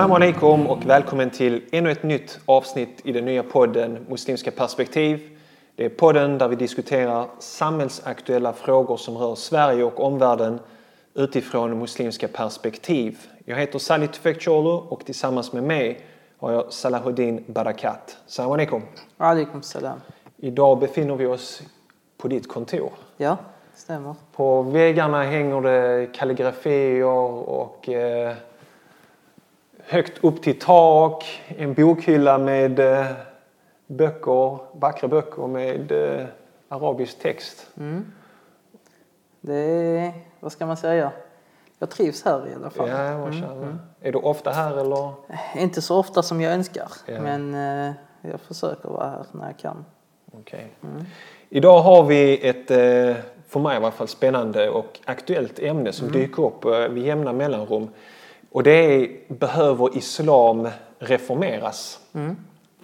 Salam alaikum och välkommen till ännu ett nytt avsnitt i den nya podden Muslimska perspektiv. Det är podden där vi diskuterar samhällsaktuella frågor som rör Sverige och omvärlden utifrån muslimska perspektiv. Jag heter Salih Tufekcioglu och tillsammans med mig har jag Salahuddin Barakat. Salam alaikum. Alaikum salam. Idag befinner vi oss på ditt kontor. Ja, stämmer. På väggarna hänger det kalligrafier och eh, högt upp till tak en bokhylla med eh, böcker, vackra böcker med eh, arabisk text. Mm. Det är, vad ska man säga? Jag trivs här i alla fall. Ja, mashallah. Är du ofta här eller? Inte så ofta som jag önskar, Ja. men eh, jag försöker vara här när jag kan. Okej. Idag har vi ett, för mig i alla fall, spännande och aktuellt ämne som dyker upp vid jämna mellanrum. Och det är, behöver islam reformeras?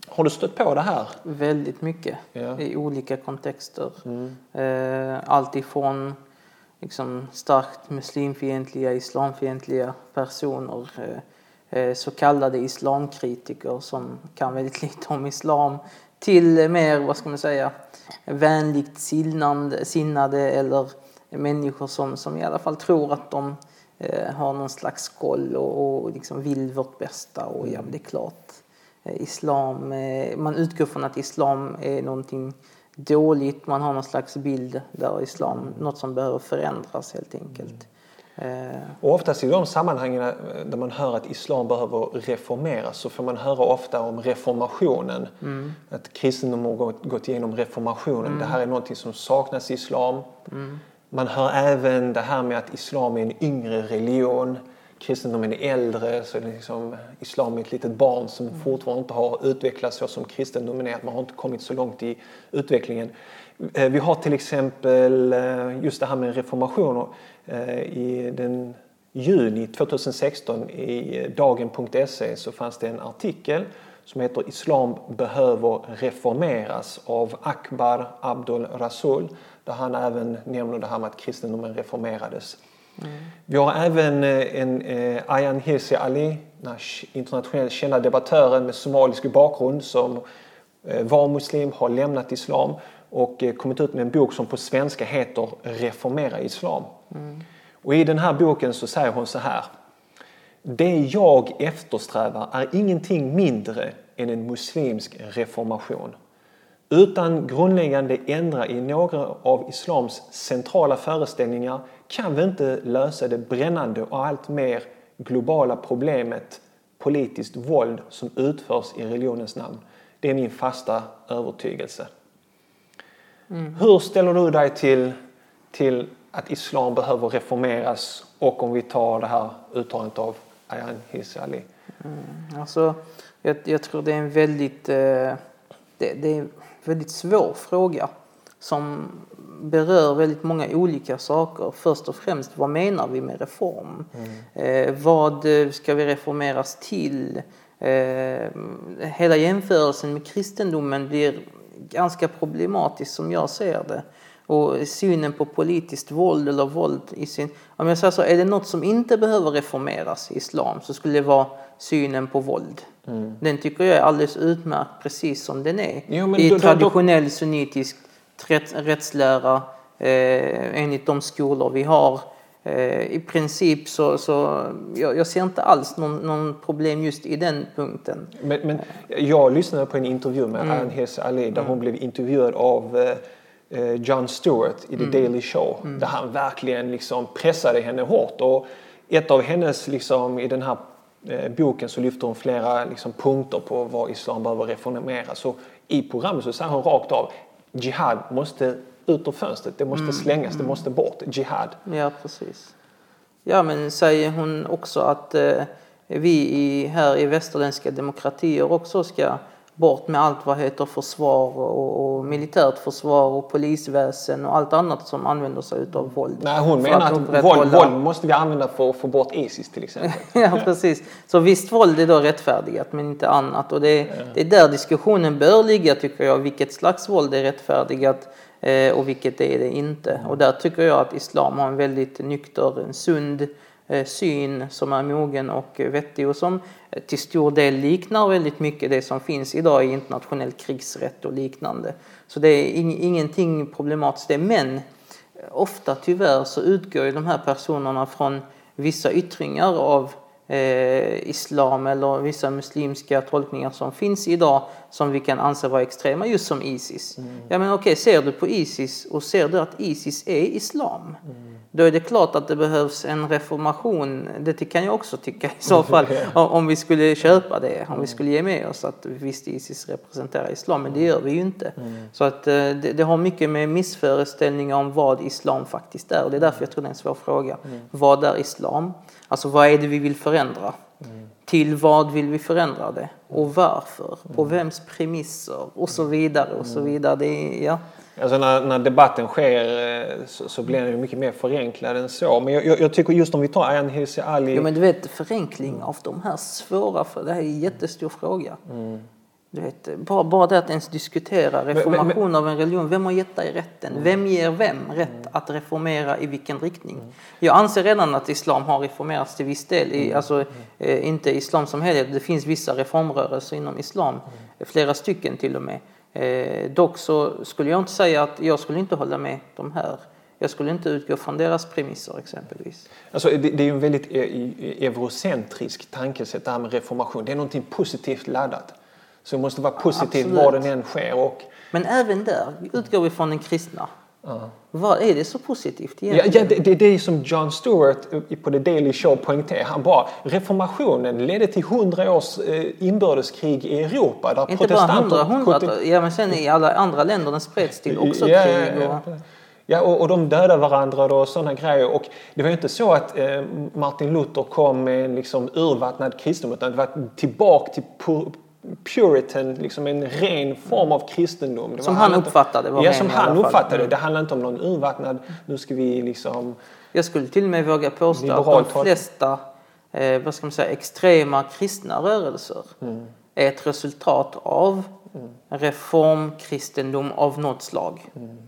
Har du stött på det här? Väldigt mycket Ja. i olika kontexter. Eh, allt ifrån liksom, starkt muslimfientliga, islamfientliga personer, eh, eh, så kallade islamkritiker som kan väldigt lite om islam, till mer, vad ska man säga, vänligt sinnande, sinnade eller människor som, som i alla fall tror att de eh, har någon slags koll och, och liksom vill vårt bästa. Och ja, men det är klart, eh, islam, eh, man utgår från att islam är någonting dåligt. Man har någon slags bild där islam, något som behöver förändras helt enkelt. Eh, Och oftast i de sammanhangen eh, där man hör att islam behöver reformeras så får man höra ofta om reformationen. Att kristendomen har gått, gått igenom reformationen. Det här är någonting som saknas i islam. Man hör även det här med att islam är en yngre religion. Kristendomen är äldre, så är det liksom, islam är ett litet barn som fortfarande inte har utvecklats så som kristendomen är. Att man har inte kommit så långt i utvecklingen. Eh, Vi har till exempel eh, just det här med reformation. Eh, I den juni 2016 i dagen.se så fanns det en artikel som heter Islam behöver reformeras av Akbar Abdul Rasul där han även nämner det här med att kristendomen reformerades. Vi har även eh, en eh, Ayaan Hirsi Ali, den internationellt kända debattören med somalisk bakgrund som eh, var muslim, har lämnat islam och kommit ut med en bok som på svenska heter Reformera islam. Och i den här boken så säger hon så här. Det jag eftersträvar är ingenting mindre än en muslimsk reformation. Utan grundläggande ändra i några av islams centrala föreställningar kan vi inte lösa det brännande och allt mer globala problemet politiskt våld som utförs i religionens namn. Det är min fasta övertygelse. Hur ställer du dig till, till att islam behöver reformeras och om vi tar det här uttalandet av Ayaan Hirsi Ali? Alltså, jag, jag tror det är en väldigt, eh, det, det är väldigt svår fråga som berör väldigt många olika saker. Först och främst, vad menar vi med reform? Eh, vad eh, ska vi reformeras till? Eh, hela jämförelsen med kristendomen blir ganska problematisk som jag ser det. Och synen på politiskt våld eller våld i sin... Om jag säger så, är det något som inte behöver reformeras i islam så skulle det vara synen på våld. Den tycker jag är alldeles utmärkt precis som den är. Jo, I då- då- då- traditionell sunnitisk rätt, rättslära eh, enligt de skolor vi har. Eh, I princip så, så jag, jag ser inte alls någon, någon problem just i den punkten. Men, men jag lyssnade på en intervju med Ayaan Hirsi Ali där hon blev intervjuad av eh, eh, Jon Stewart i The Daily Show. Där han verkligen liksom pressade henne hårt. Och ett av hennes, liksom, i den här boken så lyfter hon flera liksom, punkter på vad islam behöver reformeras. Så i programmet så säger hon rakt av Jihad måste ut ur fönstret, det måste slängas, det måste bort. Jihad. Ja, precis. Ja, men säger hon också att eh, vi i, här i västerländska demokratier också ska bort med allt vad heter försvar och, och militärt försvar och polisväsen och allt annat som använder sig utav våld. Nej, hon menar att upprätthålla- våld, våld måste vi använda för att få bort Isis till exempel. ja, precis. Så visst våld är då rättfärdigat, men inte annat. Och det är, det är där diskussionen bör ligga, tycker jag. Vilket slags våld är rättfärdigat eh, och vilket är det inte. Och där tycker jag att islam har en väldigt nykter, en sund syn som är mogen och vettig och som till stor del liknar väldigt mycket det som finns idag i internationell krigsrätt och liknande. Så det är ingenting problematiskt det. Men ofta tyvärr så utgår de här personerna från vissa yttringar av eh, islam eller vissa muslimska tolkningar som finns idag som vi kan anse vara extrema, just som Isis. Mm. Ja men okej, ser du på Isis och ser du att Isis är islam, mm. Då är det klart att det behövs en reformation. Det kan jag också tycka i så fall, om vi skulle köpa det, om vi mm. skulle ge med oss att visst Isis representerar islam, men det gör vi ju inte. Mm. Så att eh, det, det, har mycket med missföreställningar om vad islam faktiskt är och det är därför jag tror det är en svår fråga. Mm. Vad är islam? Alltså vad är det vi vill förändra? Mm. Till vad vill vi förändra det? Och varför? På mm. vems premisser? Och så vidare och så mm. vidare. Det är, ja. Alltså när, när debatten sker eh, så, så blir den mycket mer förenklad än så. Men jag, jag, jag tycker just om vi tar Ayaan Hirsi Ali. Ja men du vet förenkling av de här svåra, för det här är en jättestor fråga. Mm. Du vet, bara, bara det att ens diskutera reformation men, men, av en religion. Vem har gett dig rätten? Mm. Vem ger vem rätt mm. att reformera i vilken riktning? Mm. Jag anser redan att islam har reformerats till viss del. I, mm. Alltså, eh, inte islam som helhet. Det finns vissa reformrörelser inom islam. Mm. Flera stycken till och med. Eh, dock så skulle jag inte säga att jag skulle inte hålla med de här. Jag skulle inte utgå från deras premisser exempelvis. Alltså, det, det är ju en väldigt e, e, eurocentrisk tankesätt det här med reformation. Det är någonting positivt laddat. Så det måste vara positivt var den än sker. Och... Men även där utgår vi från den kristna. Uh. Vad är det så positivt egentligen? Ja, ja, det, det är det som John Stewart på The Daily Show poängterar. Han bara, reformationen ledde till hundra års eh, inbördeskrig i Europa. Där Inte bara hundra, hundra, ja men sen i alla andra länder den spreds till också ja, krig. Och... Ja, och, och de dödade varandra och sådana grejer. Och det var ju inte så att eh, Martin Luther kom med en liksom urvattnad kristendom utan det var tillbaka till puritan, liksom en ren form av kristendom. som han uppfattade var Ja, som han uppfattade mm. det. handlar inte om någon urvattnad, nu ska vi liksom... Jag skulle till och med våga påstå att de flesta eh, vad ska man säga, extrema kristna rörelser mm. är ett resultat av mm. reformkristendom av något slag. Mm.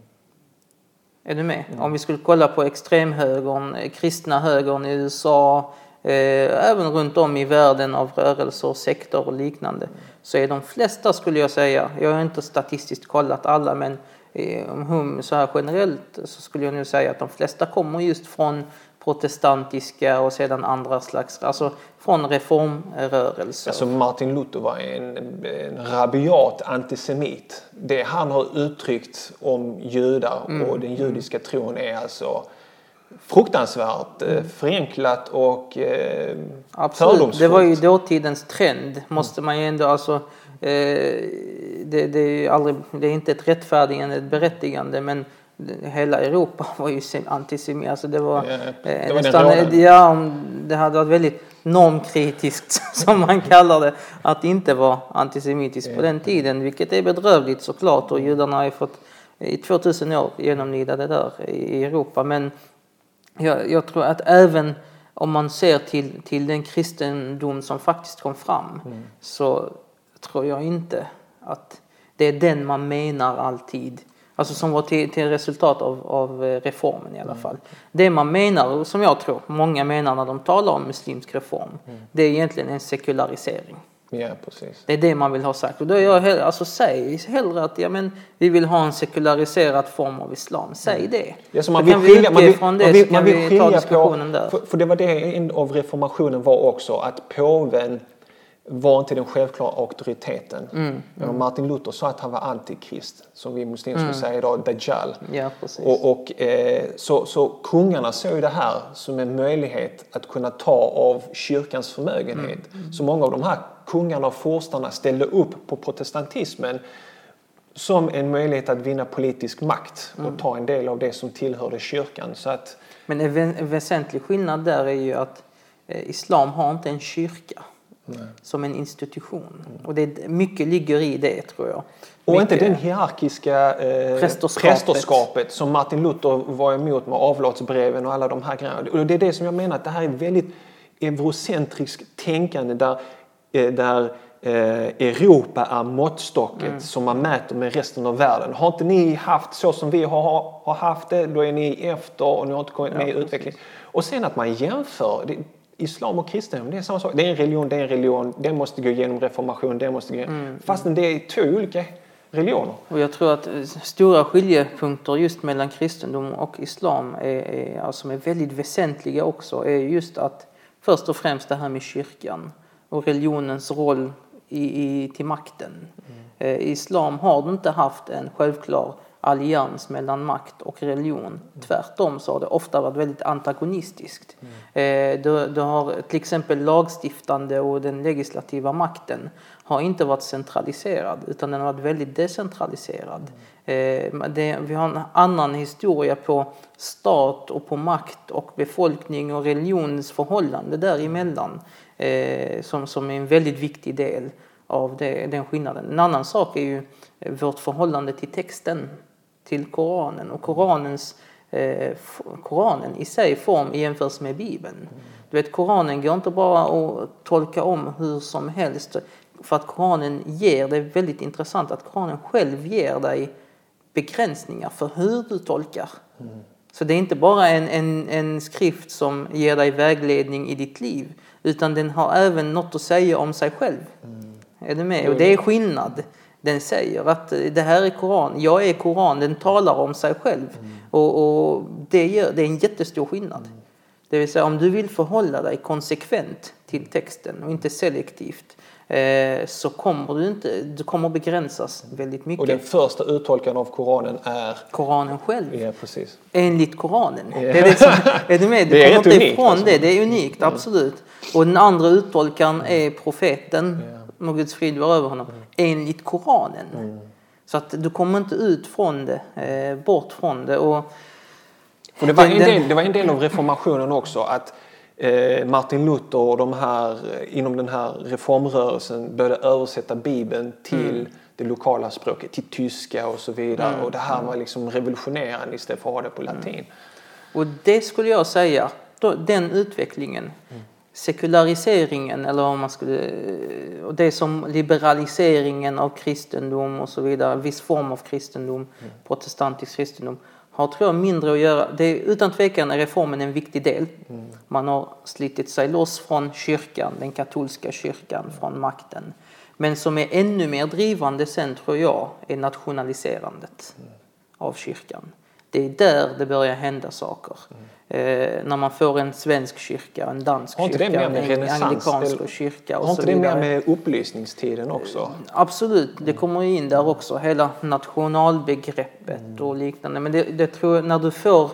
Är du med? Mm. Om vi skulle kolla på extremhögern, eh, kristna högern i USA, även runt om i världen av rörelser, sektor och liknande, så är de flesta skulle jag säga, jag har inte statistiskt kollat alla, men eh, så här generellt så skulle jag nu säga att de flesta kommer just från protestantiska och sedan andra slags, alltså från reformrörelser. Alltså Martin Luther var en, en rabiat antisemit. Det han har uttryckt om judar mm. och den judiska tron är alltså fruktansvärt eh, förenklat och eh, Absolut, det var ju dåtidens trend måste man ju ändå alltså eh, det, det, är aldrig, det är inte ett rättfärdigande, ett berättigande men hela Europa var ju antisemit. Alltså det var, ja, det, var nästan, ja, det hade varit väldigt normkritiskt som man kallar det att inte vara antisemitisk på den tiden vilket är bedrövligt såklart och judarna har ju fått i 2000 år genomlida det där i Europa men jag, jag, tror att även om man ser till, till den kristendom som faktiskt kom fram mm. så tror jag inte att det är den man menar alltid. Alltså som var till, till resultat av, av reformen i alla mm. fall. Det man menar, som jag tror många menar när de talar om muslimsk reform, mm. det är egentligen en sekularisering. Ja, precis. Det är det man vill ha sagt. Och då är jag hellre, alltså säg hellre att ja, men, vi vill ha en sekulariserad form av islam. Säg mm. det. Ja, så man vill skilja, man vill, man vill, så kan vi ta diskussionen på, där. För, för, det var det av reformationen var också att påven var inte den självklara auktoriteten. Mm, mm. Martin Luther sa att han var antikrist, som vi muslimer skulle mm. säga idag, Dajjal. Ja, och, och eh, så, så kungarna såg det här som en möjlighet att kunna ta av kyrkans förmögenhet. Mm, mm. Så många av de här kungarna och forstarna ställde upp på protestantismen som en möjlighet att vinna politisk makt och mm. ta en del av det som tillhörde kyrkan. Så att, Men en väsentlig skillnad där är ju att eh, islam har inte en kyrka. Nej. som en institution. Mm. Och det, mycket ligger i det tror jag. Och mycket, inte den hierarkiska eh, prästerskapet. prästerskapet. som Martin Luther var emot med avlatsbreven och alla de här grejerna. Och det är det som jag menar att det här är väldigt eurocentriskt tänkande där, eh, där eh, Europa är måttstocket som man mäter med resten av världen. Har inte ni haft så som vi har, har haft det, då är ni efter och ni har inte kommit med i utvecklingen. Och sen att man jämför. Det, Islam och kristendom, det är samma sak. Det är en religion, det är en religion. Den måste gå igenom reformation, den måste gå igenom. Fastän det är två olika religioner. Och jag tror att eh, stora skiljepunkter just mellan kristendom och islam är, är, alltså som är väldigt väsentliga också är just att först och främst det här med kyrkan och religionens roll i, i, till makten. Eh, I islam har inte haft en självklar allians mellan makt och religion. Tvärtom så har det ofta varit väldigt antagonistiskt. Eh, du, du har till exempel lagstiftande och den legislativa makten har inte varit centraliserad utan den har varit väldigt decentraliserad. Eh, det, vi har en annan historia på stat och på makt och befolkning och religionens förhållande däremellan eh, som, som är en väldigt viktig del av det, den skillnaden. En annan sak är ju vårt förhållande till texten, till Koranen och Koranens eh, Koranen i sig form i jämförelse med Bibeln. Du vet, Koranen går inte bara att tolka om hur som helst för att Koranen ger, det är väldigt intressant att Koranen själv ger dig begränsningar för hur du tolkar. Mm. Så det är inte bara en, en, en skrift som ger dig vägledning i ditt liv utan den har även något att säga om sig själv. Mm. Är du med? Och det är skillnad. Den säger att det här är Koran, jag är Koran, den talar om sig själv. Mm. Och, och, det, gör, det är en jättestor skillnad. Mm. Det vill säga om du vill förhålla dig konsekvent till texten och inte selektivt Eh, så kommer du inte, du kommer begränsas väldigt mycket. Och den första uttolkaren av Koranen är? Koranen själv. Ja, precis. Enligt Koranen. Ja. Det är, det som, är du med? Du det kommer inte ifrån alltså. det. Det är unikt, mm. absolut. Och den andra uttolkaren är profeten, ja. Må Guds frid vara över honom, mm. enligt Koranen. Mm. Så att du kommer inte ut från det, eh, bort från det. Och, och det, var en del, det var en del av reformationen också att Eh, Martin Luther och de här eh, inom den här reformrörelsen började översätta Bibeln till mm. det lokala språket, till tyska och så vidare. Mm. Och det här var liksom revolutionerande istället för att ha det på mm. latin. Och det skulle jag säga, den utvecklingen, mm. Sekulariseringen eller om man skulle, och det som liberaliseringen av kristendom och så vidare, viss form av kristendom, mm. protestantisk kristendom, har tror jag mindre att göra. Det utan tvekan är reformen en viktig del. Mm. Man har slitit sig loss från kyrkan, den katolska kyrkan, från makten. Men som är ännu mer drivande sen tror jag är nationaliserandet mm. av kyrkan. Det är där det börjar hända saker. Eh, när man får en svensk kyrka, en dansk kyrka, en anglikansk kyrka och Har inte det mer med upplysningstiden också? Eh, absolut, det kommer in där också. Hela nationalbegreppet mm. och liknande. Men det, det tror jag, när du får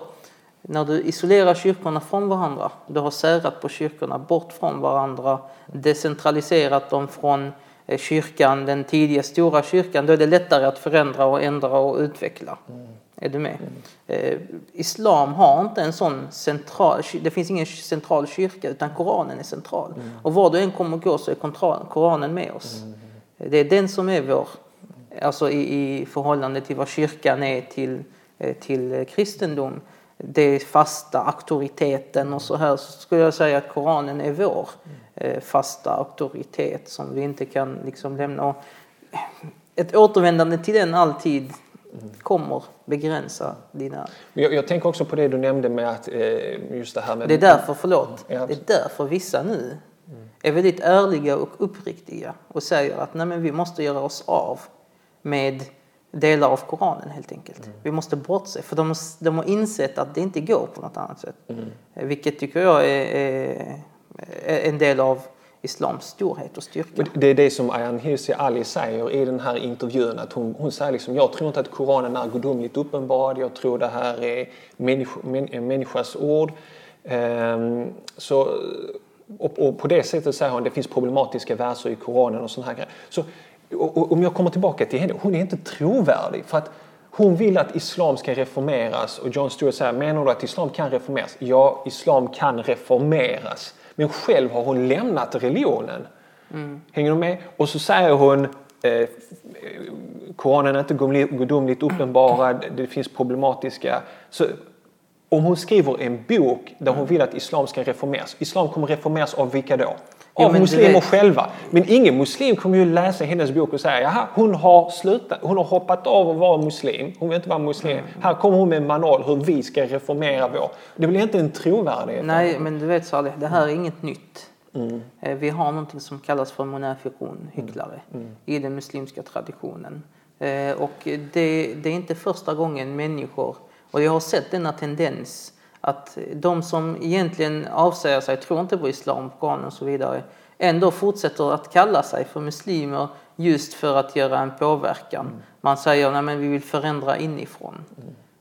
när du isolerar kyrkorna från varandra, du har särat på kyrkorna bort från varandra, decentraliserat dem från eh, kyrkan, den tidiga stora kyrkan, då är det lättare att förändra och ändra och utveckla. Mm. Är du med? Mm. Eh, islam har inte en sån central, det finns ingen central kyrka utan Koranen är central. Mm. Och var du än kommer gå så är Koranen med oss. Mm. Det är den som är vår, alltså i, i förhållande till vad kyrkan är till, eh, till kristendom. Det fasta auktoriteten och så här så skulle jag säga att Koranen är vår eh, fasta auktoritet som vi inte kan liksom lämna. ett återvändande till den alltid kommer begränsa dina... Jag, jag, tänker också på det du nämnde med att eh, just det här med... Det är därför, förlåt, ja. det är därför vissa nu är väldigt ärliga och uppriktiga och säger att nej men vi måste göra oss av med delar av Koranen helt enkelt. Mm. Vi måste bortse, för de, de har insett att det inte går på något annat sätt. Mm. Vilket tycker jag är, är, är en del av islams storhet och styrka. Det är det som Ayan Hirsi Ali säger i den här intervjun. Att hon, hon säger liksom, jag tror inte att Koranen är gudomligt uppenbar. Jag tror det här är människ, en människas ord. Ehm, så, och, och, på det sättet säger hon att det finns problematiska verser i Koranen och sådana här grejer. Så, och, och, om jag kommer tillbaka till henne, hon är inte trovärdig. För att hon vill att islam ska reformeras och John Stewart säger, menar du att islam kan reformeras? Ja, islam kan reformeras. Men själv har hon lämnat religionen. Mm. Hänger du med? Och så säger hon eh, Koranen är inte gudomligt uppenbarad, det finns problematiska. Så om hon skriver en bok där hon vill att islam ska reformeras, islam kommer reformeras av vilka då? Av du muslimer vet- själva. Men ingen muslim kommer ju läsa hennes bok och säga jaha, hon har slutat, hon har hoppat av att vara muslim. Hon vill inte vara muslim. Mm. Här kommer hon med en manual hur vi ska reformera vår. Det blir inte en trovärdighet. Nej, men du vet Saleh, det här är inget nytt. Mm. Eh, Vi har någonting som kallas för munafikun, hycklare, Mm. i den muslimska traditionen. Eh, Och det, det är inte första gången människor, och jag har sett denna tendens, att de som egentligen avsäger sig, tror inte på islam, Koranen och så vidare, ändå fortsätter att kalla sig för muslimer just för att göra en påverkan. Mm. Man säger att vi vill förändra inifrån.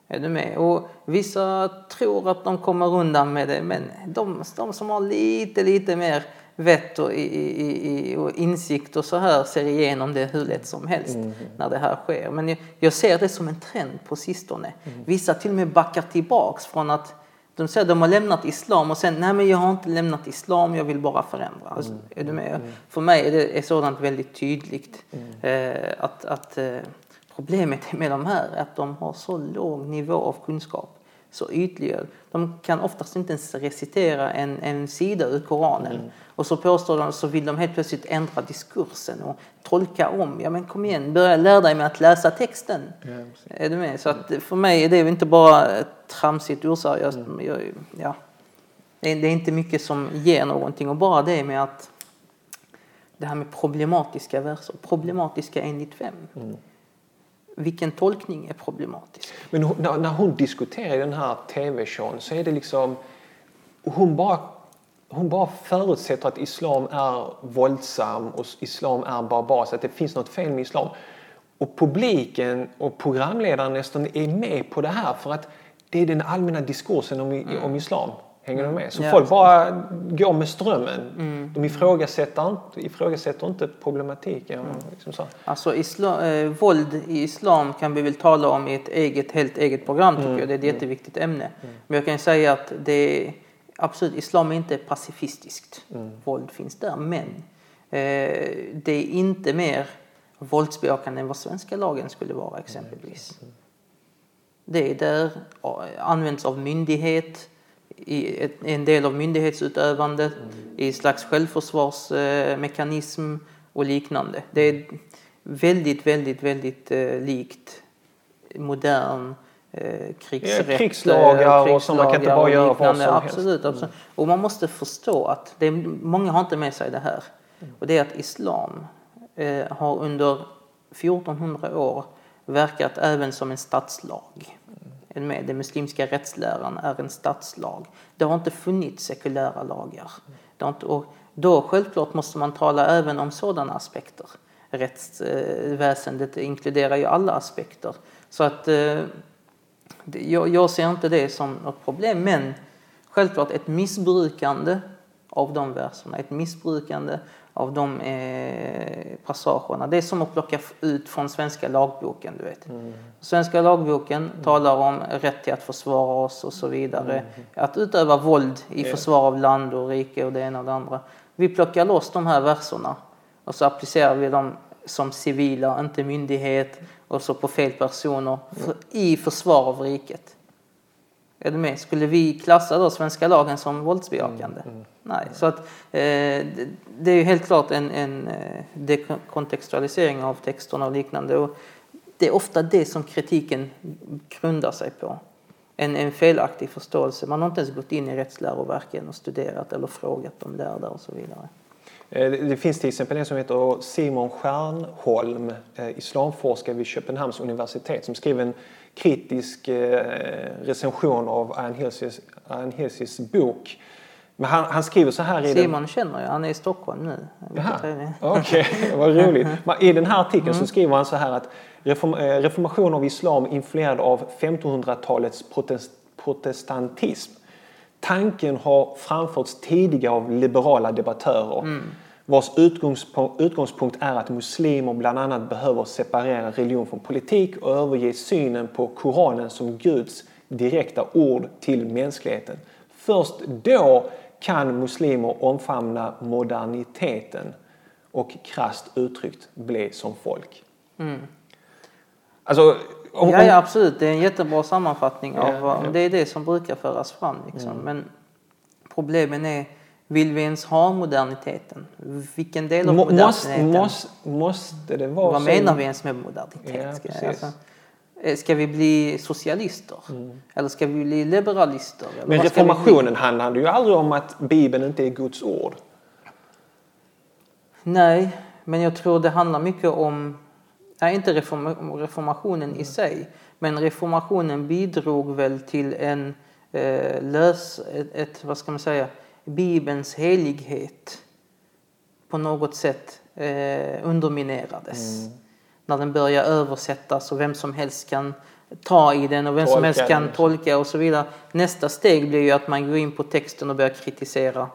Är du med? Och vissa tror att de kommer undan med det, men de, de som har lite, lite mer vett och, i, i, och insikt och så här ser igenom det hur lätt som helst när det här sker. Men jag, jag ser det som en trend på sistone. Vissa till och med backar tillbaks från att de säger att de har lämnat islam och sen, nej men jag har inte lämnat islam, jag vill bara förändra. Alltså, är du med? För mig är det är sådant väldigt tydligt. Eh, att, att eh, problemet med de här är att de har så låg nivå av kunskap. Så ytliga. De kan oftast inte ens recitera en, en sida ur Koranen. Och så påstår de, så vill de helt plötsligt ändra diskursen och tolka om. Ja men kom igen, börja lära dig med att läsa texten. är du med? Så att för mig är det inte bara tramsigt oseriöst. Jag, ja. det, är, det är inte mycket som ger någonting och bara det med att det här med problematiska verser. Problematiska enligt vem? Vilken tolkning är problematisk? Men hon, när, när hon diskuterar i den här tv-showen så är det liksom... Hon bara, hon bara förutsätter att islam är våldsam och islam är barbariskt, att det finns något fel med islam. Och publiken och programledaren nästan är med på det här för att det är den allmänna diskursen om, om islam. Hänger du med? Så Ja, folk bara går med strömmen. De ifrågasätter ifrågasätter inte problematiken. Liksom så. Alltså islam, eh, våld i islam kan vi väl tala om i ett eget, helt eget program tycker jag. Det är ett jätteviktigt ämne. Men jag kan säga att det absolut, islam är inte pacifistiskt. Våld finns där. Men eh, det är inte mer våldsbejakande än vad svenska lagen skulle vara exempelvis. Det är där eh, används av myndighet, i ett, en del av myndighetsutövandet, i slags självförsvarsmekanism och liknande. Det är väldigt, väldigt, väldigt eh, likt modern eh, krigsrätt. Ja, krigslagar eh, och så, man kan inte bara göra vad som helst. absolut, absolut. Och man måste förstå att det är, många har inte med sig det här. Och det är att islam eh, har under 1400 år verkat även som en statslag. Med den muslimska rättsläran är en statslag. Det har inte funnits sekulära lagar. Det har inte, och då självklart måste man tala även om sådana aspekter. Rättsväsendet inkluderar ju alla aspekter. Så att eh, jag, jag ser inte det som något problem. Men självklart ett missbrukande av de verserna, ett missbrukande av de eh, passagerna. Det är som att plocka ut från svenska lagboken. Du vet. Svenska lagboken talar om rätt till att försvara oss och så vidare. Att utöva våld i försvar av land och rike och det ena och det andra. Vi plockar loss de här verserna och så applicerar vi dem som civila, inte myndighet och så på fel personer för, i försvar av riket. Är du med? Skulle vi klassa då svenska lagen som våldsbejakande? Nej, så att eh, det, det är ju helt klart en, en eh, dekontextualisering av texterna och liknande. Och det är ofta det som kritiken grundar sig på. En, en felaktig förståelse. Man har inte ens gått in i rättsläroverken och studerat eller frågat de lärda och så vidare. Eh, Det finns till exempel en som heter Simon Stjernholm, eh, islamforskare vid Köpenhamns universitet, som skriver en kritisk eh, recension av Ayan Hirsis bok. Men han, han skriver så här i den... Simon känner jag, han är i Stockholm nu. Okej, vad roligt. Men I den här artikeln så skriver han så här att reform, eh, reformation av islam influerad av 1500-talets protest, protestantism. Tanken har framförts tidigare av liberala debattörer vars utgångspunkt, är att muslimer bland annat behöver separera religion från politik och överge synen på Koranen som Guds direkta ord till mänskligheten. Först då kan muslimer omfamna moderniteten och krasst uttryckt bli som folk. Alltså, om, Ja, ja, absolut. Det är en jättebra sammanfattning av Ja, ja. det är det som brukar föras fram. Liksom. Men problemen är Vill vi ens ha moderniteten? Vilken del av moderniteten? måste, måste det vara Vad så? menar vi ens med modernitet? Ja, ska, precis. eh, ska vi bli socialister? Eller ska vi bli liberalister? Eller Men reformationen handlade ju aldrig om att Bibeln inte är Guds ord. Nej, men jag tror det handlar mycket om, nej inte reform, reformationen i sig, men reformationen bidrog väl till en eh, lös, ett, ett, vad ska man säga, Bibelns helighet på något sätt eh, underminerades. När den började översättas och vem som helst kan ta i den och vem som Tolka helst kan tolka och så vidare. Nästa steg blir ju att man går in på texten och börjar kritisera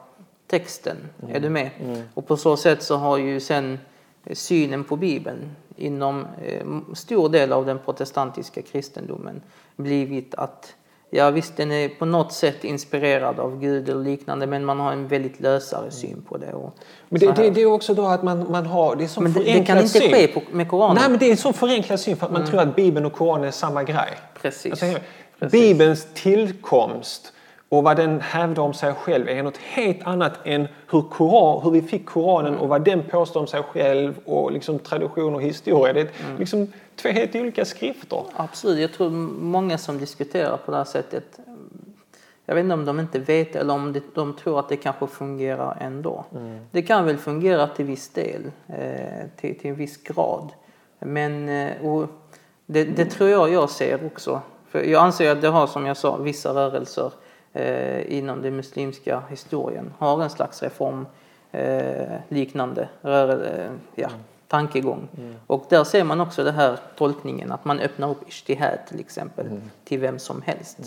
texten. Är du med? Och på så sätt så har ju sen synen på Bibeln inom eh, stor del av den protestantiska kristendomen blivit att ja visst den är på något sätt inspirerad av Gud eller liknande men man har en väldigt lösare syn på det. Och Men det, det, det är också då att man, man har, det är som men det, det kan inte syn. ske på, med Koranen. Nej men det är en sån förenklad syn för att man tror att Bibeln och Koranen är samma grej. Precis. Tänker, Precis. Bibelns tillkomst och vad den hävdar om sig själv är något helt annat än hur, Koran, hur vi fick Koranen och vad den påstår om sig själv och liksom tradition och historia. Det är liksom två helt olika skrifter. Absolut, jag tror många som diskuterar på det här sättet jag vet inte om de inte vet eller om de, de tror att det kanske fungerar ändå. Det kan väl fungera till viss del, eh, till, till en viss grad. Men eh, det, det tror jag jag ser också. För jag anser att det har, som jag sa, vissa rörelser eh, inom den muslimska historien har en slags reform eh, liknande rörelse, eh, ja, tankegång. Och där ser man också det här tolkningen att man öppnar upp ishtihad till exempel till vem som helst.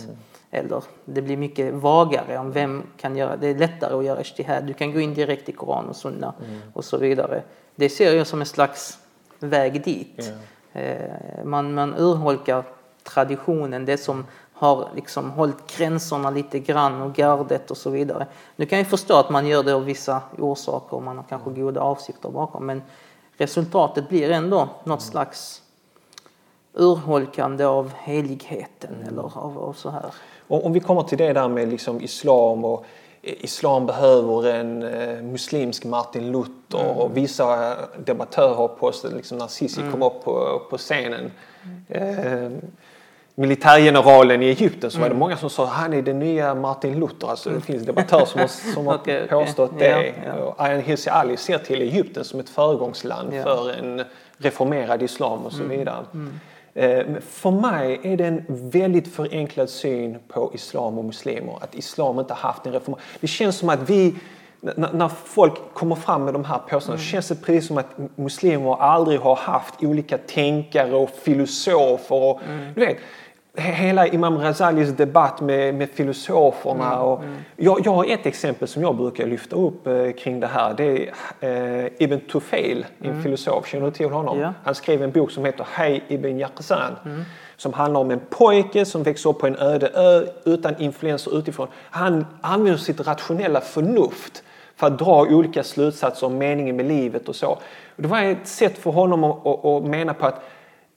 Eller det blir mycket vagare om vem kan göra det. är lättare att göra ishtihad. Du kan gå in direkt i Koran och Sunna och så vidare. Det ser jag som en slags väg dit. Eh, man, man urholkar traditionen, det som har liksom hållit gränserna lite grann och gardet och så vidare. Nu kan jag förstå att man gör det av vissa orsaker och man har kanske goda avsikter bakom men resultatet blir ändå något slags urholkande av heligheten eller av, av så här. Och om vi kommer till det där med liksom islam och islam behöver en eh, muslimsk Martin Luther och vissa debattörer har påstått liksom när Sisi kom upp på, på scenen. Eh, militärgeneralen i Egypten så var det många som sa han är den nya Martin Luther. Alltså, det finns debattörer som har, som har okej. påstått Ja, det. ja. Ayaan Hirsi Ali ser till Egypten som ett föregångsland Ja. för en reformerad islam och så vidare. Eh, men För mig är det en väldigt förenklad syn på islam och muslimer. Att islam inte haft en reform. Det känns som att vi, när folk kommer fram med de här påståendena, känns det precis som att muslimer aldrig har haft olika tänkare och filosofer. Och, du vet, Hela Imam Razalis debatt med, med filosoferna. Och jag, jag har ett exempel som jag brukar lyfta upp eh, kring det här. Det är eh, Ibn Tufail, en filosof. Känner du till honom? Ja. Han skrev en bok som heter Hej Ibn Yaqzan. Som handlar om en pojke som växer upp på en öde ö utan influenser utifrån. Han använder sitt rationella förnuft för att dra olika slutsatser om meningen med livet och så. Och det var ett sätt för honom att, att, att mena på att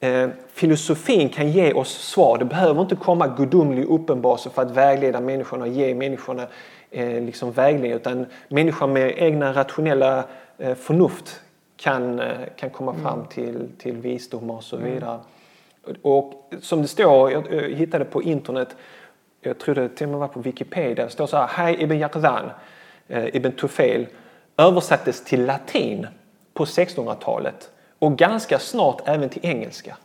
eh, filosofin kan ge oss svar. Det behöver inte komma gudomlig uppenbarelse för att vägleda människorna och ge människorna eh, liksom vägledning. Utan människan med egna rationella eh, förnuft kan, eh, kan komma fram till, till visdom och så vidare. Och, och som det står, jag, jag hittade på internet, jag tror det till och med var på Wikipedia, det står så här, Hej Ibn Yaqzan, eh, Ibn Tufail, översattes till latin på 1600-talet och ganska snart även till engelska.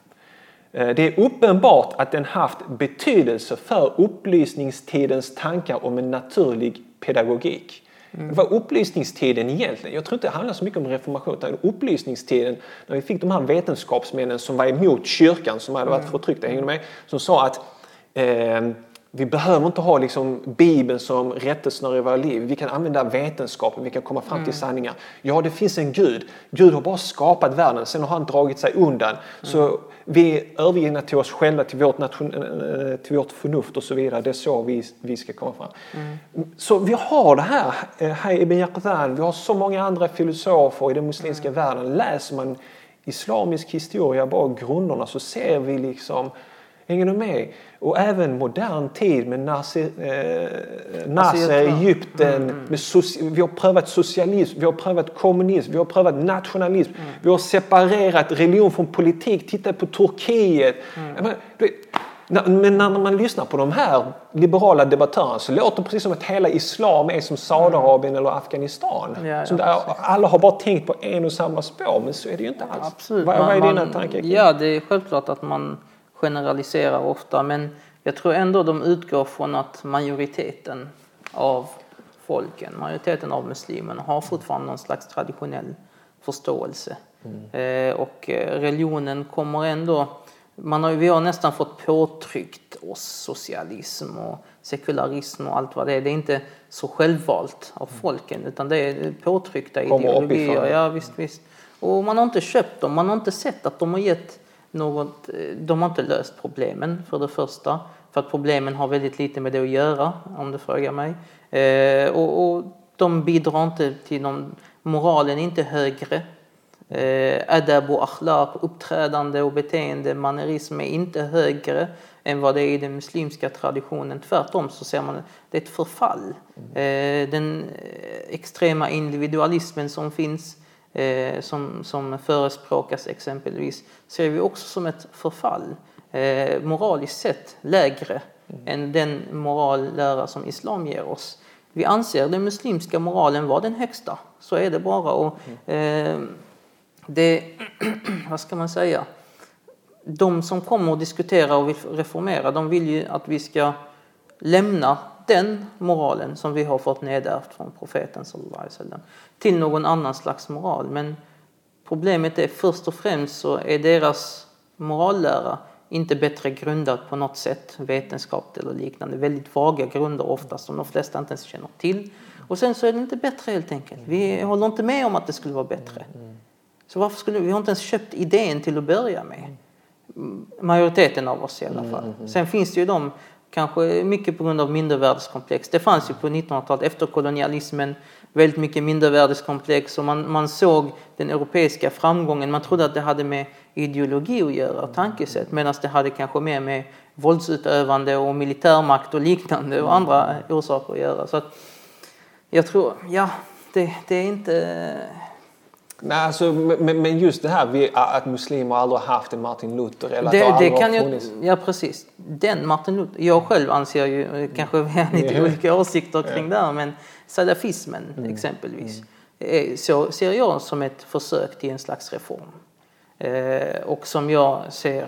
Eh, Det är uppenbart att den haft betydelse för upplysningstidens tankar om en naturlig pedagogik. Vad upplysningstiden egentligen? Jag tror inte det handlar så mycket om reformation utan upplysningstiden när vi fick de här vetenskapsmännen som var emot kyrkan som hade varit förtryckta, hänger med? Som sa att eh, vi behöver inte ha liksom Bibeln som rättesnöre i våra liv. Vi kan använda vetenskapen, vi kan komma fram till sanningar. Ja, det finns en Gud. Gud har bara skapat världen, sen har han dragit sig undan. Så vi är övergivna till oss själva, till vårt, nation, eh, till vårt förnuft och så vidare. Det är så vi, vi ska komma fram. Så vi har det här, eh, här Ibn vi har så många andra filosofer i den muslimska världen. Läser man islamisk historia, bara grunderna, så ser vi liksom Hänger du med? Och även modern tid med Nasser, eh, Nasser Alltså, jag tror- Egypten. Med soci- vi har prövat socialism, vi har prövat kommunism, vi har prövat nationalism. Vi har separerat religion från politik. Titta på Turkiet. Jag menar, du Men när man lyssnar på de här liberala debattörerna så låter det precis som att hela islam är som Saudiarabien eller Afghanistan. Ja, som där alla har bara tänkt på en och samma spår, men så är det ju inte alls. Absolut. Vad, vad är Man- dina tankar Ja, det är självklart att man generaliserar ofta men jag tror ändå de utgår från att majoriteten av folken, majoriteten av muslimerna har fortfarande någon slags traditionell förståelse. Eh, och eh, religionen kommer ändå, man har, vi har nästan fått påtryckt oss socialism och sekularism och allt vad det är. Det är inte så självvalt av folken utan det är påtryckta Kommer ideologier. Ja, visst, visst. Och man har inte köpt dem, man har inte sett att de har gett något, eh, de har inte löst problemen för det första. För att problemen har väldigt lite med det att göra om du frågar mig. Eh, och, och de bidrar inte till någon, moralen är inte högre. Eh, adab och akhlaq, uppträdande och beteende, mannerism är inte högre än vad det är i den muslimska traditionen. Tvärtom så ser man det är ett förfall. Eh, den eh, extrema individualismen som finns, eh, som, som förespråkas exempelvis, ser vi också som ett förfall. Eh, moraliskt sett lägre än den morallära som islam ger oss. Vi anser den muslimska moralen vara den högsta. Så är det bara. Och, eh, det, vad ska man säga, de som kommer och diskuterar och vill reformera, de vill ju att vi ska lämna den moralen som vi har fått nedärvt från profeten sallallahu alaihi wasallam till någon annan slags moral. Men problemet är först och främst så är deras morallära inte bättre grundad på något sätt, vetenskap eller liknande. Väldigt vaga grunder oftast som de flesta inte ens känner till. Och sen så är det inte bättre helt enkelt. Vi håller inte med om att det skulle vara bättre. Så varför skulle vi har inte ens köpt idén till att börja med. Majoriteten av oss i alla fall. Sen finns det ju de, kanske mycket på grund av mindervärdeskomplex. Det fanns ju på 1900-talet efter kolonialismen väldigt mycket mindervärdeskomplex och man, man såg den europeiska framgången. Man trodde att det hade med ideologi att göra, tankesätt, medan det hade kanske mer med våldsutövande och militärmakt och liknande och andra orsaker att göra. Så att jag tror, ja, det, det är inte... Nej, alltså, men, men just det här vi, att muslimer aldrig har haft en Martin Luther eller att Det, det det kan funnits. ja precis. Den Martin Luther, jag själv anser ju, eh, kanske vi har lite Ja. olika åsikter kring det här, men salafismen Mm. exempelvis, eh, så ser jag som ett försök till en slags reform. Eh, och som jag ser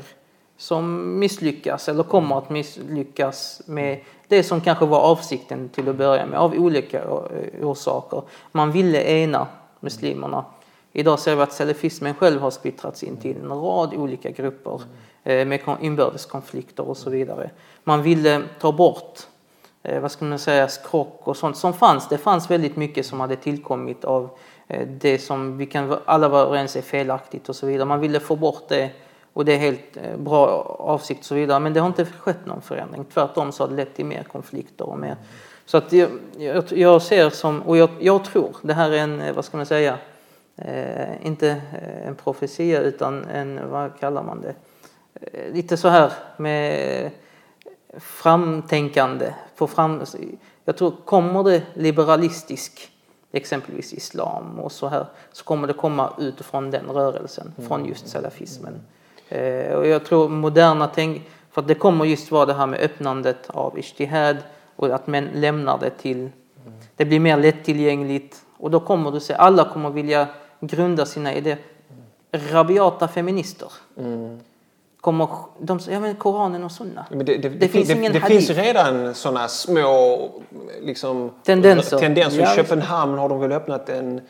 som misslyckas eller kommer att misslyckas med det som kanske var avsikten till att börja med av olika eh, orsaker. Man ville ena muslimerna. Idag ser vi att salafismen själv har splittrats in till en rad olika grupper eh, med inbördes konflikter och så vidare. Man ville ta bort eh, vad ska man säga, skrock och sånt som fanns. Det fanns väldigt mycket som hade tillkommit av eh, det som vi kan alla vara överens är felaktigt och så vidare. Man ville få bort det och det är helt bra avsikt och så vidare. Men det har inte skett någon förändring. Tvärtom så har det lett till mer konflikter och mer. Så att jag, jag, jag ser som, och jag, jag tror, det här är en, vad ska man säga, eh, inte eh, en profetia utan en, vad kallar man det? Eh, lite så här med framtänkande. På fram, jag tror kommer det liberalistisk, exempelvis islam och så här, så kommer det komma utifrån den rörelsen, från just salafismen. Eh, och jag tror moderna tänk, för att det kommer just vara det här med öppnandet av ijtihad och att män lämnar det till, det blir mer lättillgängligt och då kommer du se, alla kommer vilja grunda sina idéer. Rabiata feminister. Kommer, de ja men Koranen och Sunna. Men det, det, Det finns det, ingen det hadith. finns redan sådana små liksom, Tendenser. tendenser. I Ja, Köpenhamn har de väl öppnat en,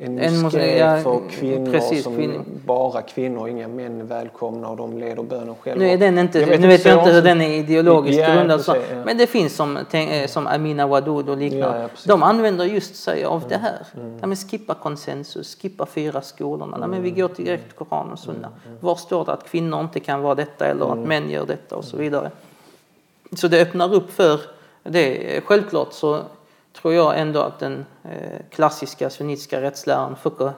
en moské ja, för kvinnor precis, som kvinnor. bara kvinnor, inga män välkomna och de leder bönen själva. Nu, är den inte, Jag nu vet jag inte hur den är ideologiskt Ja, grundad. Precis, ja. Men det finns som, eh, som Amina Wadud och liknande. Ja, de använder just sig av det här. Mm. Ja, men skippa konsensus, skippa fyra skolorna. Nej, men vi går direkt till Koran och Sunna. Mm, Var står det att kvinnor inte kan vara detta eller att män gör detta och så vidare. Så det öppnar upp för det. Självklart så tror jag ändå att den eh, klassiska sunnitiska rättsläran fiqh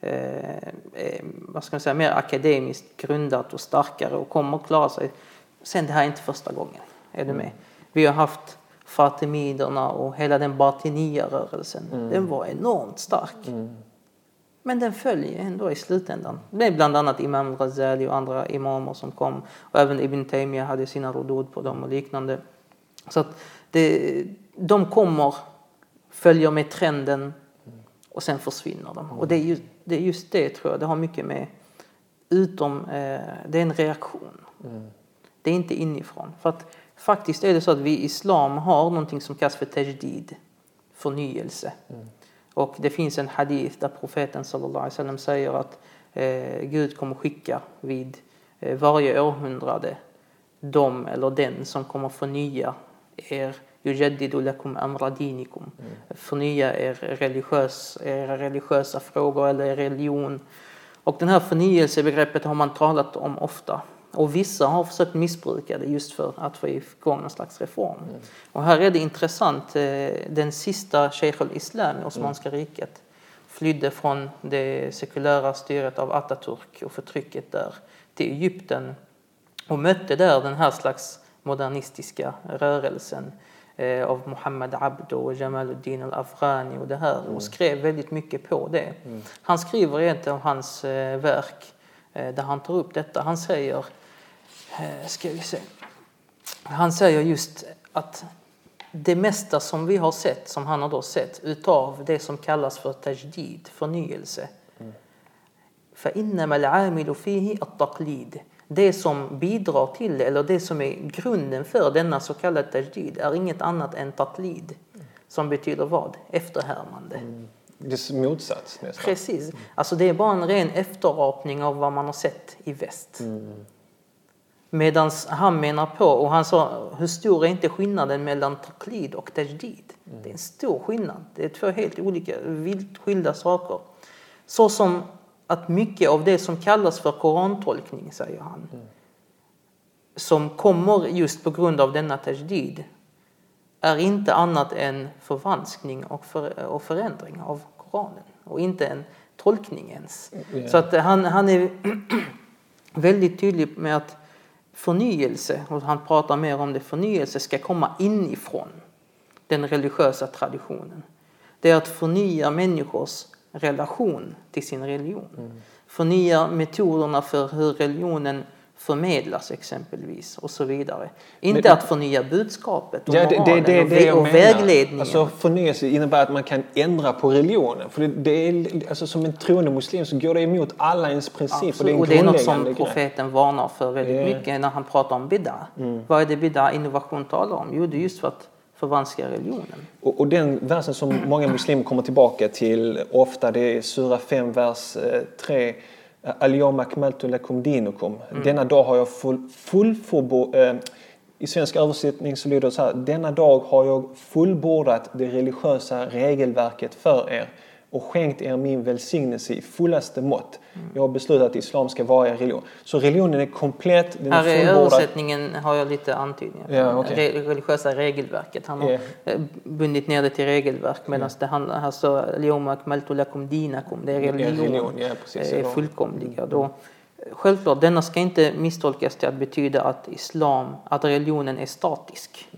eh, vad ska man säga, mer akademiskt grundat och starkare och kommer att klara sig sen det här är inte första gången. Är du med? Vi har haft Fatimiderna och hela den Batinia-rörelsen. Mm. Den var enormt stark. Men den följer ändå i slutändan. Det är bland annat Imam Ghazali och andra imamer som kom. Och även Ibn Taymiyyah hade sina rodod på dem och liknande. Så det, de kommer, följer med trenden och sen försvinner de. Och det är, just, det är just det tror jag, det har mycket med utom, eh, det är en reaktion. Det är inte inifrån. För att faktiskt är det så att vi i islam har någonting som kallas för tajdid, förnyelse. Och det finns en hadith där profeten sallallahu alaihi wasallam säger att eh, Gud kommer skicka vid eh, varje århundrade de eller den som kommer förnya er yujaddidu lakum amra dinikum. Förnya er religiös, era religiösa frågor eller er religion. Och den här förnyelsebegreppet har man talat om ofta. Och vissa har försökt missbruka det just för att få igång någon slags reform. Och här är det intressant, eh, den sista Sheikh al-Islam i Osmanska riket flydde från det sekulära styret av Atatürk och förtrycket där till Egypten och mötte där den här slags modernistiska rörelsen eh, av Muhammad Abdo och Jamaluddin al-Afghani och det här och skrev väldigt mycket på det. Han skriver i ett av hans eh, verk eh, där han tar upp detta. Han säger, eh, ska vi se, han säger just att det mesta som vi har sett, som han har då sett, utav det som kallas för tajdid, förnyelse. فإنما العامل فيه التقليد det som bidrar till det, eller det som är grunden för denna så kallade tajdid är inget annat än tatlid. Som betyder vad? Efterhärmande. Det är motsats nästan. Precis. Alltså det är bara en ren efterapning av vad man har sett i väst. Medan han menar på, och han sa, hur stor är inte skillnaden mellan taklid och tajdid? Det är en stor skillnad. Det är två helt olika, vilt skilda saker. Så som att mycket av det som kallas för korantolkning, säger han, som kommer just på grund av denna tajdid, är inte annat än förvanskning och, för, och förändring av Koranen och inte en tolkning ens. Ja. Så att han, han är väldigt tydlig med att förnyelse, och han pratar mer om det, förnyelse ska komma inifrån den religiösa traditionen. Det är att förnya människors relation till sin religion. Förnya metoderna för hur religionen förmedlas exempelvis och så vidare. Inte Men- att förnya budskapet och Ja, det, det, det, och, det och vägledningen. Alltså förnyelse innebär att man kan ändra på religionen. För det, är, alltså, som en troende muslim så går det emot alla ens principer. Det och det är något som profeten varnar för väldigt Ja. mycket när han pratar om bid'a. Vad är det bid'a innovation talar om? Jo, det är just för att förvanska religionen. Och, och den versen som många muslimer kommer tillbaka till ofta det är Sura 5, vers eh, 3. Al-yawma akmaltu lakum dinukum. Denna dag har jag full, fullbordat... Eh, I svensk översättning så lyder det så här. Denna dag har jag fullbordat det religiösa regelverket för er och skänkt er min välsignelse i fullaste mått. Jag har beslutat att islam ska vara er religion. Så religionen är komplett, den är Här i översättningen har jag lite antydningar. Ja, okej. Re- religiösa regelverket. Han har eh, bundit ner det till regelverk medan det handlar, här står Al-yawma akmaltu lakum dinakum. Det är religion. religion, ja, precis. är fullkomliga. Då, självklart, denna ska inte misstolkas till att betyda att islam, att religionen är statisk.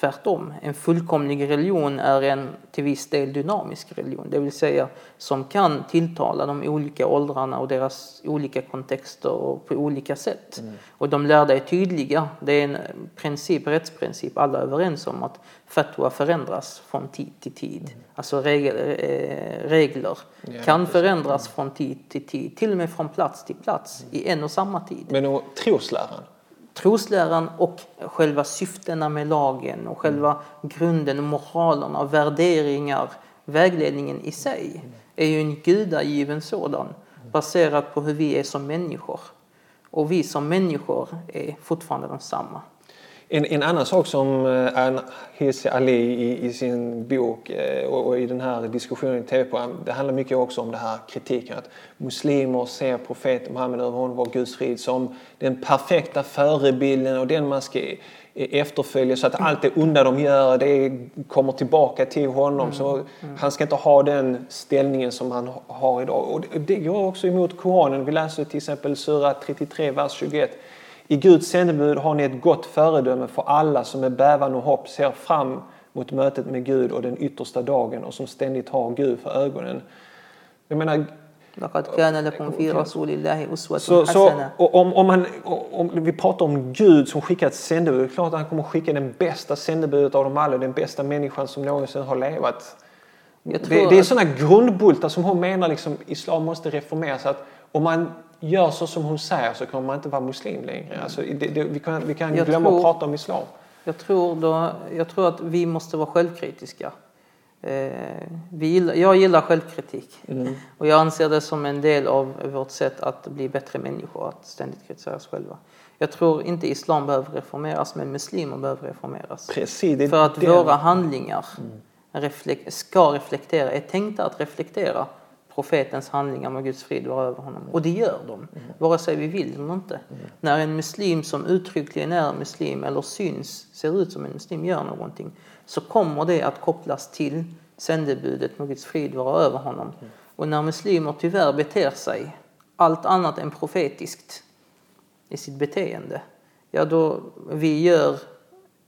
Tvärtom, en fullkomlig religion är en till viss del dynamisk religion. Det vill säga som kan tilltala de olika åldrarna och deras olika kontexter och på olika sätt. Och de lärda är tydliga. Det är en princip, rättsprincip, alla är överens om att fatwa förändras från tid till tid. Alltså regel, eh, regler Ja, kan förändras från tid till tid, till och med från plats till plats i en och samma tid Men och trosläran trosläran och själva syftena med lagen och själva grunden, moralerna, värderingar, vägledningen i sig är ju en gudagiven sådan baserat på hur vi är som människor. Och vi som människor är fortfarande de samma. En, en annan sak som eh, Hirsi Ali i, i sin bok eh, och, och i den här diskussionen i tv-program, det handlar mycket också om det här kritiken att muslimer ser profeten Muhammed över honom var Guds frid som den perfekta förebilden och den man ska eh, efterfölja så att allt det onda de gör det kommer tillbaka till honom. Så han ska inte ha den ställningen som han har idag. Och det går också emot Koranen. Vi läser till exempel Sura 33, vers 21. I Guds sändebud har ni ett gott föredöme för alla som med bävan och hopp ser fram mot mötet med Gud och den yttersta dagen och som ständigt har Gud för ögonen. Jag menar, لقد كان لكم في رسول الله أسوة så, så, حسنة och om, om, man, om vi pratar om Gud som skickar ett sändebud, det är klart att han kommer skicka den bästa sändebudet av dem alla, den bästa människan som någonsin har levat. Jag Det, tror det är att- sådana grundbultar som hon menar liksom islam måste reformeras. Att om man gör så som hon säger så kommer man inte vara muslim längre. Alltså, det, det, vi kan, vi kan Jag glömma tror- att prata om islam. Jag tror, då, jag tror att vi måste vara självkritiska. Eh, vi gillar, jag gillar självkritik och jag anser det som en del av vårt sätt att bli bättre människor, att ständigt kritisera oss själva. Jag tror inte islam behöver reformeras, men muslimer behöver reformeras. Precis, det För att den- våra handlingar reflek- ska reflektera, är tänkta att reflektera profetens handlingar med Guds frid vara över honom. Och det gör de, vare sig vi vill eller inte. När en muslim som uttryckligen är muslim eller syns, ser ut som en muslim, gör någonting så kommer det att kopplas till sändebudet med Guds frid vara över honom. Och när muslimer tyvärr beter sig allt annat än profetiskt i sitt beteende, ja då vi gör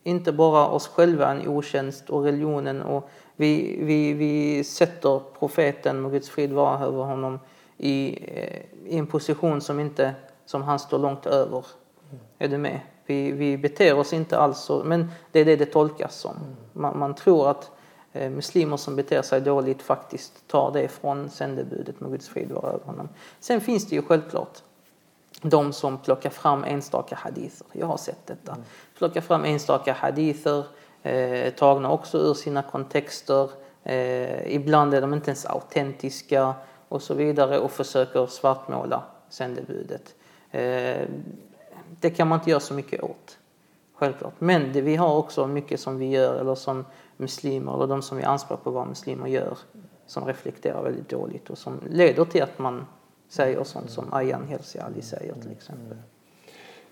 inte bara oss själva en otjänst och religionen och vi, vi, vi sätter profeten med Guds frid vara över honom i, eh, i en position som inte som han står långt över. Är du med? Vi, vi beter oss inte alls så, men det är det det tolkas som. Man, man tror att eh, muslimer som beter sig dåligt faktiskt tar det från sändebudet med Guds frid vara över honom. Sen finns det ju självklart de som plockar fram enstaka hadither. Jag har sett detta. Plockar fram enstaka hadither, eh, tagna också ur sina kontexter. Eh, ibland är de inte ens autentiska och så vidare och försöker svartmåla sändebudet. Eh, det kan man inte göra så mycket åt. Självklart. Men det, vi har också mycket som vi gör eller som muslimer eller de som vi anspråk på att vara muslimer gör som reflekterar väldigt dåligt och som leder till att man säger sånt som Ayan Hirsi Ali säger till exempel.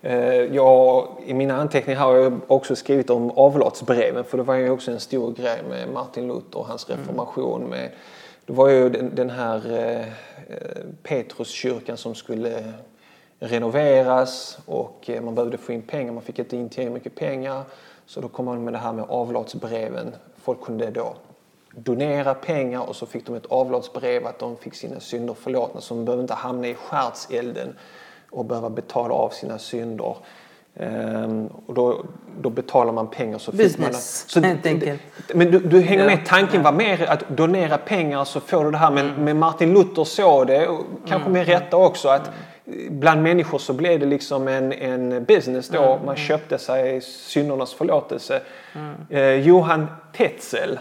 Eh, Jag, I mina anteckningar har jag också skrivit om avlatsbreven för det var ju också en stor grej med Martin Luther och hans reformation. Med, det var ju den, den här eh, Petruskyrkan som skulle renoveras och eh, man behövde få in pengar. Man fick inte in tillräckligt mycket pengar. Så då kom man med det här med avlatsbreven. Folk kunde då donera pengar och så fick de ett avlatsbrev att de fick sina synder förlåtna. Så de behövde inte hamna i skärtselden och behöva betala av sina synder. Ehm, och då, då betalar man pengar så fick man... Business, Så, helt enkelt. men du, du hänger Ja, med, tanken var mer att donera pengar så får du det här. Men, men Martin Luther såg det, och kanske med rätta också, att bland människor så blev det liksom en, en business då. Man köpte sig syndernas förlåtelse. Eh, Johan Tetzel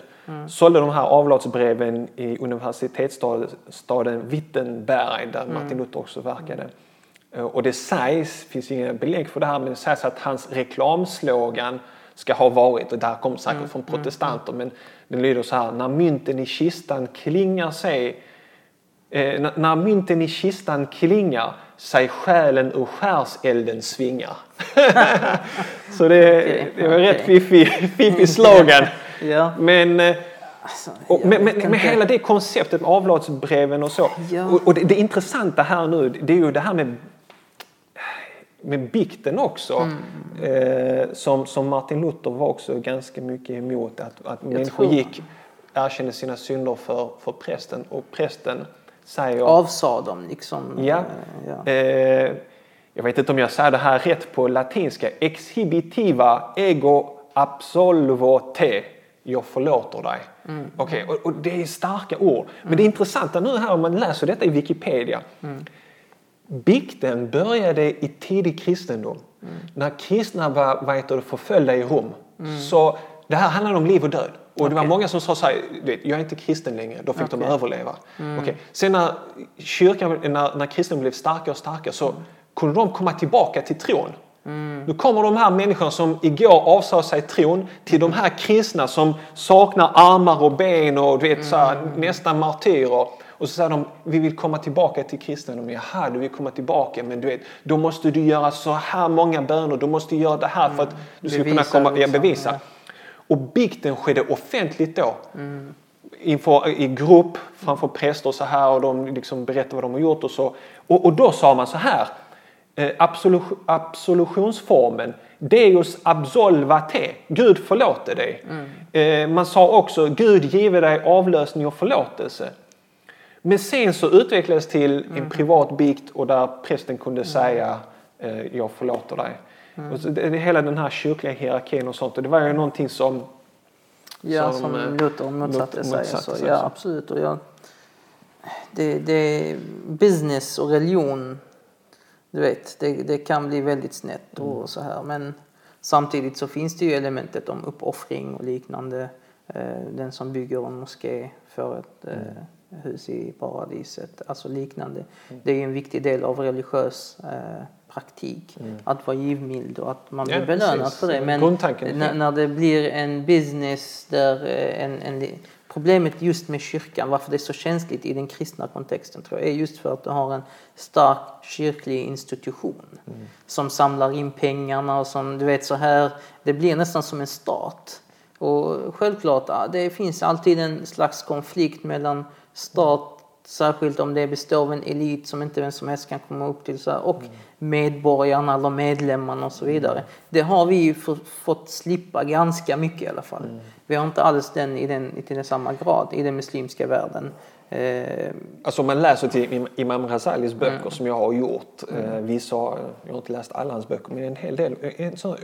sålde de här avlatsbreven i universitetsstaden Wittenberg där Martin Luther också verkade. Eh, Och det sägs, finns inga belägg för det här, men det sägs att hans reklamslogan ska ha varit, och det här kommer säkert från protestanter, men den lyder så här. När mynten i kistan klingar sig Eh, när- mynten i kistan klingar sig själen ur skärselden svingar. så det, Okej, det var rätt okej. fiffig, fiffig slogan. Ja. Men, eh, Alltså, och, men, men inte. hela det konceptet med avlatsbreven och så. Ja. Och, och det, det intressanta här nu det är ju det här med med bikten också. Eh, som, som Martin Luther var också ganska mycket emot. Att, att människor gick, erkände sina synder för, för prästen. Och prästen säger... Avsa dem liksom. Ja. Eh, ja. Eh, jag vet inte om jag säger det här rätt på latinska. Exhibitiva ego absolvo te. Jag förlåter dig. Mm. Okej, och, och det är starka ord. Men det intressanta nu här om man läser detta i Wikipedia. Mm. Bikten började i tidig kristendom. Mm. När kristna var vad heter det, förföljda i Rom. Så det här handlade om liv och död. Och det var många som sa så här, jag är inte kristen längre. Då fick de Okej. överleva. Okej. Sen när kyrkan, när, när kristendomen blev starkare och starkare så kunde de komma tillbaka till tron. Nu kommer de här människorna som igår avsade sig tron till de här kristna som saknar armar och ben och du vet, så här, nästan martyrer. Och så säger de, vi vill komma tillbaka till kristendomen. Jaha, du vill komma tillbaka, men du vet, då måste du göra så här många böner. Du måste göra det här för att du ska kunna Bevisa komma, ja, liksom, bevisa. ja. Och bikten skedde offentligt då. Inför, I grupp framför präster och så här och de liksom berättade vad de har gjort och så. Och, och då sa man så här. eh, absolu- absolutionsformen Deus absolva te, Gud förlåter dig. Eh, man sa också Gud give dig avlösning och förlåtelse. Men sen så utvecklades till en privat bikt och där prästen kunde säga eh, jag förlåter dig. Och så det, hela den här kyrkliga hierarkin och sånt och det var ju någonting som Ja, som, som, eh, Luther motsatte sig. motsatte så, sig, ja, så. absolut. Och jag, det, det, business och religion, du vet, det, det kan bli väldigt snett och Mm. så här. Men samtidigt så finns det ju elementet om uppoffring och liknande. Eh, den som bygger en moské för ett Mm. eh, hus i paradiset, alltså liknande. Det är en viktig del av religiös eh, praktik. Att vara givmild och att man Mm. Ja, blir belönad precis. för det. Men när, när det blir en business där eh, en, en, problemet just med kyrkan, varför det är så känsligt i den kristna kontexten tror jag, är just för att du har en stark kyrklig institution som samlar in pengarna och som du vet så här, det blir nästan som en stat. Och självklart, det finns alltid en slags konflikt mellan stat Särskilt om det består av en elit som inte vem som helst kan komma upp till så här, och medborgarna eller medlemmarna och så vidare. Det har vi ju få- fått slippa ganska mycket i alla fall. Vi har inte alls den i, den, i den samma grad i den muslimska världen. Eh, Alltså om man läser till Im- Imam Ghazalis böcker som jag har gjort. Eh, vissa, har- jag har inte läst alla hans böcker men en hel del. En sån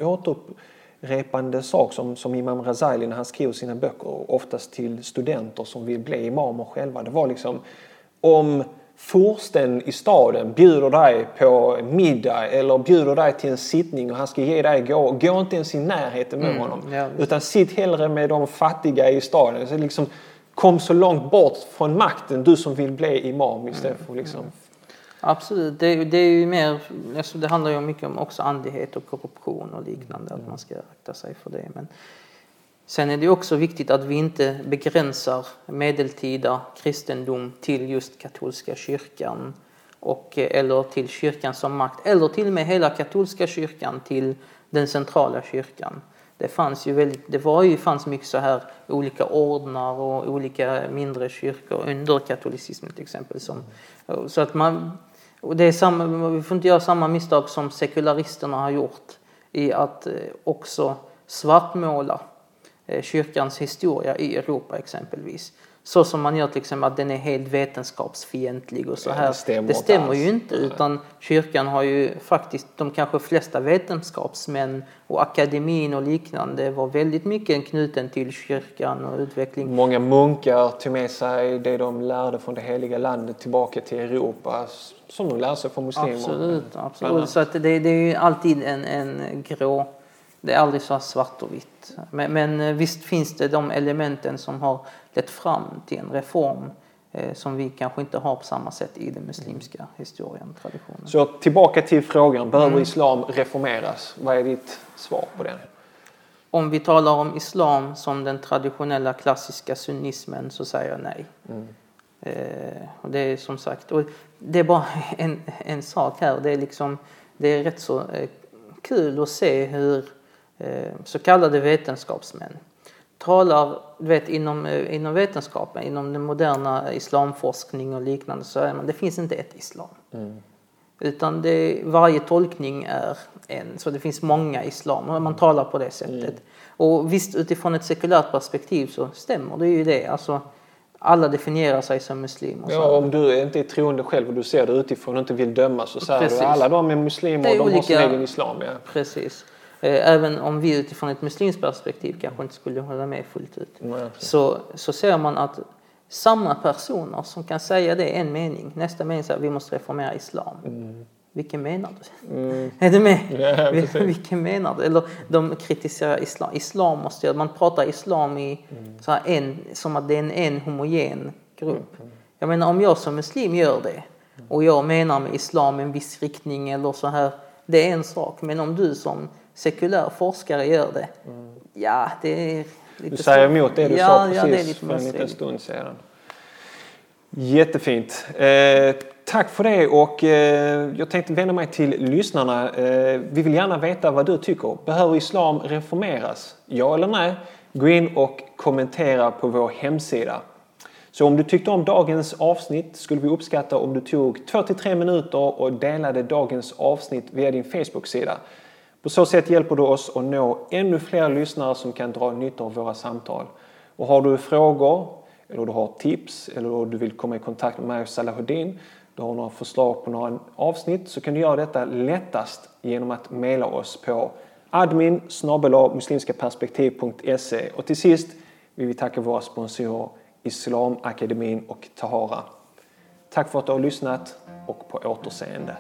återupprepande sak som, som Imam Ghazali när han skrev sina böcker, oftast till studenter som vill bli imamer själva. Det var liksom om Fursten i staden bjuder dig på middag eller bjuder dig till en sittning och han ska ge dig gå, gå inte ens i närheten med honom. ja, utan sitt hellre med de fattiga i staden. Så liksom, kom så långt bort från makten, du som vill bli imam istället för liksom... Absolut, det, det är ju mer, alltså det handlar ju mycket om också andlighet och korruption och liknande, att man ska akta sig för det. Men sen är det också viktigt att vi inte begränsar medeltida kristendom till just katolska kyrkan och, eh, eller till kyrkan som makt, eller till och med hela katolska kyrkan till den centrala kyrkan. Det fanns ju väldigt, det var ju, fanns mycket så här olika ordnar och olika mindre kyrkor under katolicismen till exempel. Som, så att man, och det är samma, vi får inte göra samma misstag som sekularisterna har gjort i att eh, också svartmåla eh, kyrkans historia i Europa exempelvis. Så som man gör till exempel att den är helt vetenskapsfientlig och så här. det stämmer det stämmer ju inte utan kyrkan har ju faktiskt de kanske flesta vetenskapsmän och akademin och liknande var väldigt mycket knuten till kyrkan och utveckling. Många munkar tog med sig det de lärde från det heliga landet tillbaka till Europa som de lärde sig från muslimer. Absolut, absolut. Så att det, det är ju alltid en, en grå, det är aldrig så svart och vitt. Men, men eh, visst finns det de elementen som har lett fram till en reform eh, som vi kanske inte har på samma sätt i den muslimska historien, traditionen. Så tillbaka till frågan, behöver Mm. islam reformeras? Vad är ditt svar på den? Om vi talar om islam som den traditionella klassiska sunnismen så säger jag nej. Eh, och det är som sagt, och det är bara en, en sak här. Det är, liksom, det är rätt så eh, kul att se hur så kallade vetenskapsmän talar, du vet inom, eh, inom vetenskapen, inom den moderna islamforskning och liknande så är man, det finns inte ett islam. Utan det, varje tolkning är en, så det finns många islam och man talar på det sättet. Och visst utifrån ett sekulärt perspektiv så stämmer det ju det. Alltså, alla definierar sig som muslimer. Ja, om du inte är troende själv och du ser det utifrån och inte vill döma så säger du alla de är muslimer och de har sin olika- egen islam. Ja. Precis. Eh, Även om vi utifrån ett muslimskt perspektiv kanske inte skulle hålla med fullt ut. Nej. Så, så ser man att samma personer som kan säga det en mening, nästa mening säger vi måste reformera islam. Vilken menar du? Är du med? Mm. Ja. Vilken menar du? Eller de kritiserar islam. Islam måste göra, man pratar islam i Mm. så här en, som att det är en, en homogen grupp. Jag menar om jag som muslim gör det och jag menar med islam en viss riktning eller så här, det är en sak. Men om du som sekulär forskare gör det, ja det är lite Du säger emot det du ja, sa ja, det är precis lite för en liten stund sedan. Jättefint. Eh, tack för det och eh, jag tänkte vända mig till lyssnarna. Eh, vi vill gärna veta vad du tycker. Behöver islam reformeras? Ja eller nej? Gå in och kommentera på vår hemsida. Så om du tyckte om dagens avsnitt skulle vi uppskatta om du tog 2-3 minuter och delade dagens avsnitt via din Facebook-sida. På så sätt hjälper du oss att nå ännu fler lyssnare som kan dra nytta av våra samtal. Och har du frågor, eller du har tips, eller du vill komma i kontakt med mig och Salahuddin, du har några förslag på några avsnitt så kan du göra detta lättast genom att mejla oss på admin muslimskaperspektiv.se och till sist vill vi tacka våra sponsorer Islamakademin och Tahara. Tack för att du har lyssnat och på återseende.